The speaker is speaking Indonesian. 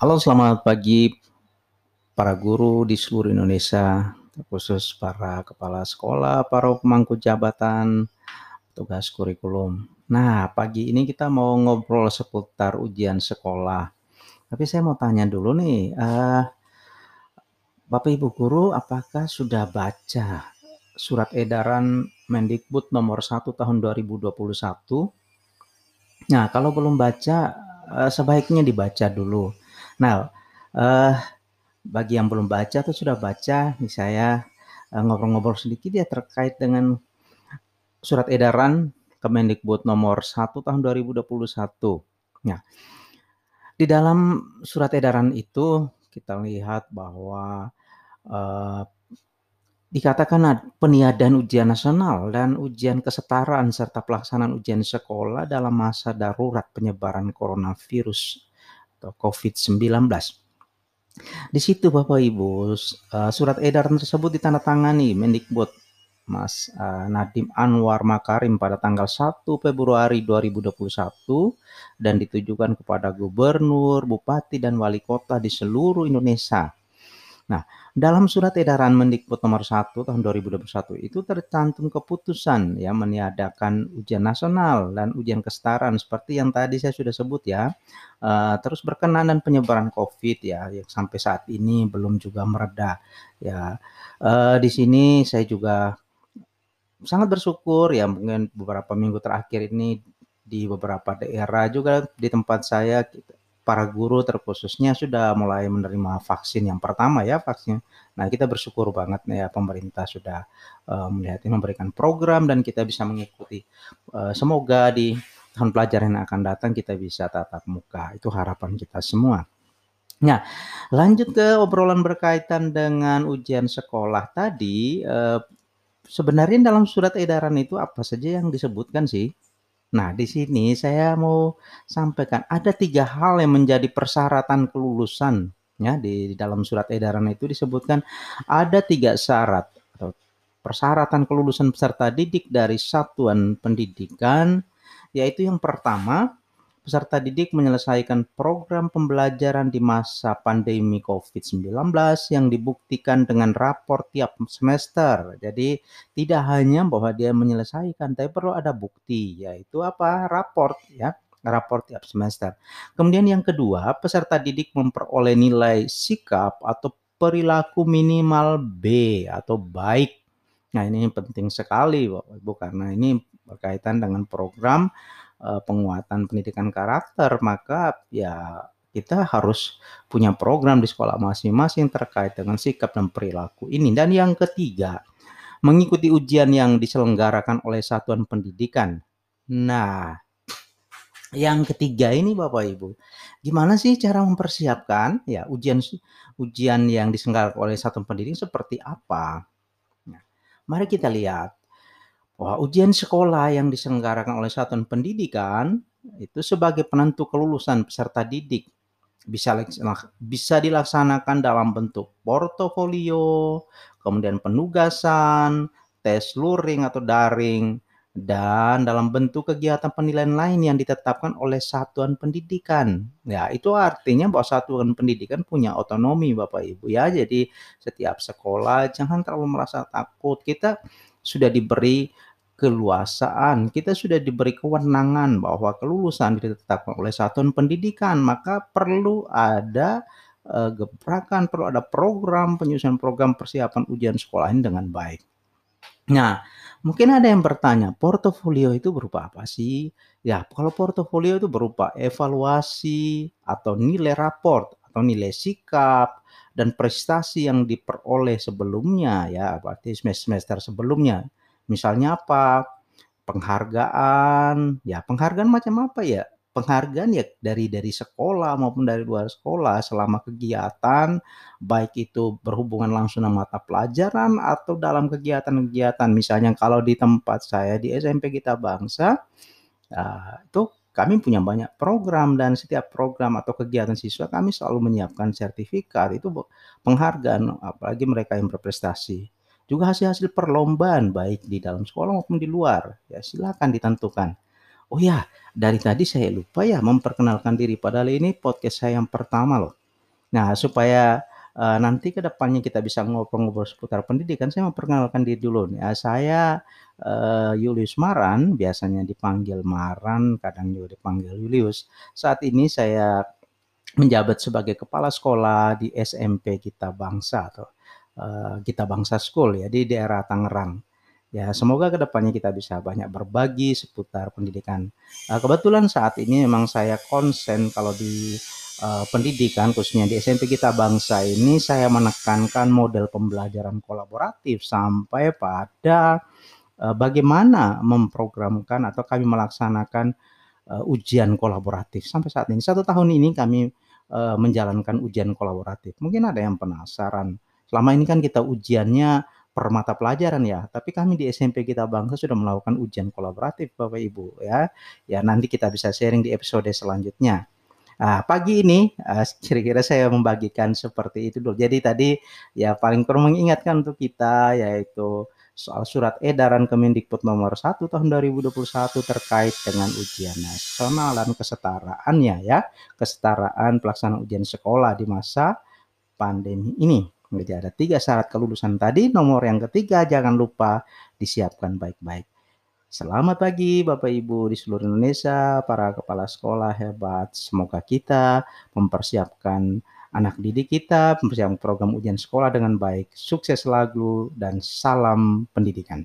Halo, selamat pagi para guru di seluruh Indonesia, khusus para kepala sekolah, para pemangku jabatan, tugas kurikulum. Nah, pagi ini kita mau ngobrol seputar ujian sekolah. Tapi saya mau tanya dulu nih, uh, Bapak Ibu guru, apakah sudah baca surat edaran Mendikbud nomor 1 tahun 2021? Nah, kalau belum baca, uh, sebaiknya dibaca dulu. Nah, uh, bagi yang belum baca atau sudah baca, nih saya uh, ngobrol-ngobrol sedikit ya terkait dengan surat edaran Kemendikbud nomor 1 tahun 2021. Nah, di dalam surat edaran itu kita lihat bahwa uh, dikatakan peniadaan ujian nasional dan ujian kesetaraan serta pelaksanaan ujian sekolah dalam masa darurat penyebaran coronavirus atau COVID-19. Di situ Bapak Ibu, uh, surat edaran tersebut ditandatangani Mendikbud Mas uh, Nadim Anwar Makarim pada tanggal 1 Februari 2021 dan ditujukan kepada gubernur, bupati, dan wali kota di seluruh Indonesia Nah, dalam surat edaran Mendikbud nomor 1 tahun 2021 itu tercantum keputusan ya meniadakan ujian nasional dan ujian kesetaraan seperti yang tadi saya sudah sebut ya. Uh, terus berkenan dan penyebaran Covid ya yang sampai saat ini belum juga mereda ya. Uh, di sini saya juga sangat bersyukur ya mungkin beberapa minggu terakhir ini di beberapa daerah juga di tempat saya para guru terkhususnya sudah mulai menerima vaksin yang pertama ya vaksin. Nah kita bersyukur banget ya pemerintah sudah uh, melihat memberikan program dan kita bisa mengikuti. Uh, semoga di tahun pelajaran yang akan datang kita bisa tatap muka. Itu harapan kita semua. Nah, lanjut ke obrolan berkaitan dengan ujian sekolah tadi. Uh, sebenarnya dalam surat edaran itu apa saja yang disebutkan sih? Nah, di sini saya mau sampaikan ada tiga hal yang menjadi persyaratan kelulusan ya di, di dalam surat edaran itu disebutkan ada tiga syarat atau persyaratan kelulusan peserta didik dari satuan pendidikan yaitu yang pertama peserta didik menyelesaikan program pembelajaran di masa pandemi COVID-19 yang dibuktikan dengan rapor tiap semester. Jadi tidak hanya bahwa dia menyelesaikan, tapi perlu ada bukti, yaitu apa? Raport ya rapor tiap semester. Kemudian yang kedua, peserta didik memperoleh nilai sikap atau perilaku minimal B atau baik. Nah, ini penting sekali Bapak Ibu karena ini berkaitan dengan program uh, penguatan pendidikan karakter, maka ya kita harus punya program di sekolah masing-masing terkait dengan sikap dan perilaku ini. Dan yang ketiga, mengikuti ujian yang diselenggarakan oleh satuan pendidikan. Nah, yang ketiga ini Bapak Ibu, gimana sih cara mempersiapkan ya ujian ujian yang diselenggarakan oleh satuan pendidikan seperti apa? Nah, mari kita lihat bahwa ujian sekolah yang diselenggarakan oleh satuan pendidikan itu sebagai penentu kelulusan peserta didik bisa bisa dilaksanakan dalam bentuk portofolio, kemudian penugasan, tes luring atau daring, dan dalam bentuk kegiatan penilaian lain yang ditetapkan oleh satuan pendidikan. Ya, itu artinya bahwa satuan pendidikan punya otonomi Bapak Ibu ya. Jadi setiap sekolah jangan terlalu merasa takut. Kita sudah diberi keluasaan, kita sudah diberi kewenangan bahwa kelulusan ditetapkan oleh satuan pendidikan, maka perlu ada uh, gebrakan, perlu ada program penyusunan program persiapan ujian sekolah ini dengan baik. Nah, mungkin ada yang bertanya, portofolio itu berupa apa sih? Ya, kalau portofolio itu berupa evaluasi atau nilai raport atau nilai sikap dan prestasi yang diperoleh sebelumnya ya, berarti semester sebelumnya Misalnya apa? Penghargaan, ya penghargaan macam apa ya? Penghargaan ya dari dari sekolah maupun dari luar sekolah selama kegiatan, baik itu berhubungan langsung dengan mata pelajaran atau dalam kegiatan-kegiatan. Misalnya kalau di tempat saya di SMP Kita Bangsa, ya, itu kami punya banyak program dan setiap program atau kegiatan siswa kami selalu menyiapkan sertifikat itu penghargaan apalagi mereka yang berprestasi. Juga hasil-hasil perlombaan baik di dalam sekolah maupun di luar. Ya silakan ditentukan. Oh ya, dari tadi saya lupa ya memperkenalkan diri padahal ini podcast saya yang pertama loh. Nah, supaya, eee, nanti ke depannya kita bisa ngobrol-ngobrol seputar pendidikan, saya mau perkenalkan diri dulu eee, saya, eee, Julius Maran, biasanya dipanggil Maran, kadang juga dipanggil Julius. Saat ini saya menjabat sebagai kepala sekolah di SMP Gita Bangsa atau, eee, Gita Bangsa School ya, di daerah Tangerang. Ya, semoga ke depannya kita bisa banyak berbagi seputar pendidikan. Eee, kebetulan saat ini memang saya konsen kalau di, eee, pendidikan khususnya di SMP Gita Bangsa ini saya menekankan model pembelajaran kolaboratif sampai pada, eee, bagaimana memprogramkan atau kami melaksanakan, eee, ujian kolaboratif sampai saat ini. 1 tahun ini kami, eee, menjalankan ujian kolaboratif. Mungkin ada yang penasaran, selama ini kan kita ujiannya per mata pelajaran ya, tapi kami di SMP Gita Bangsa sudah melakukan ujian kolaboratif Bapak Ibu ya. Ya nanti kita bisa sharing di episode selanjutnya. Nah, pagi ini, eee, kira-kira saya membagikan seperti itu dulu. Jadi tadi ya paling perlu mengingatkan untuk kita yaitu soal surat edaran Kemendikbud nomor 1 tahun 2021 terkait dengan ujian nasional dan kesetaraannya ya, kesetaraan pelaksanaan ujian sekolah di masa pandemi ini. Jadi ada 3 syarat kelulusan tadi, nomor yang ketiga jangan lupa disiapkan baik-baik. Selamat pagi Bapak Ibu di seluruh Indonesia, para kepala sekolah hebat. Semoga kita mempersiapkan anak didik kita, mempersiapkan program ujian sekolah dengan baik. Sukses selalu dan salam pendidikan.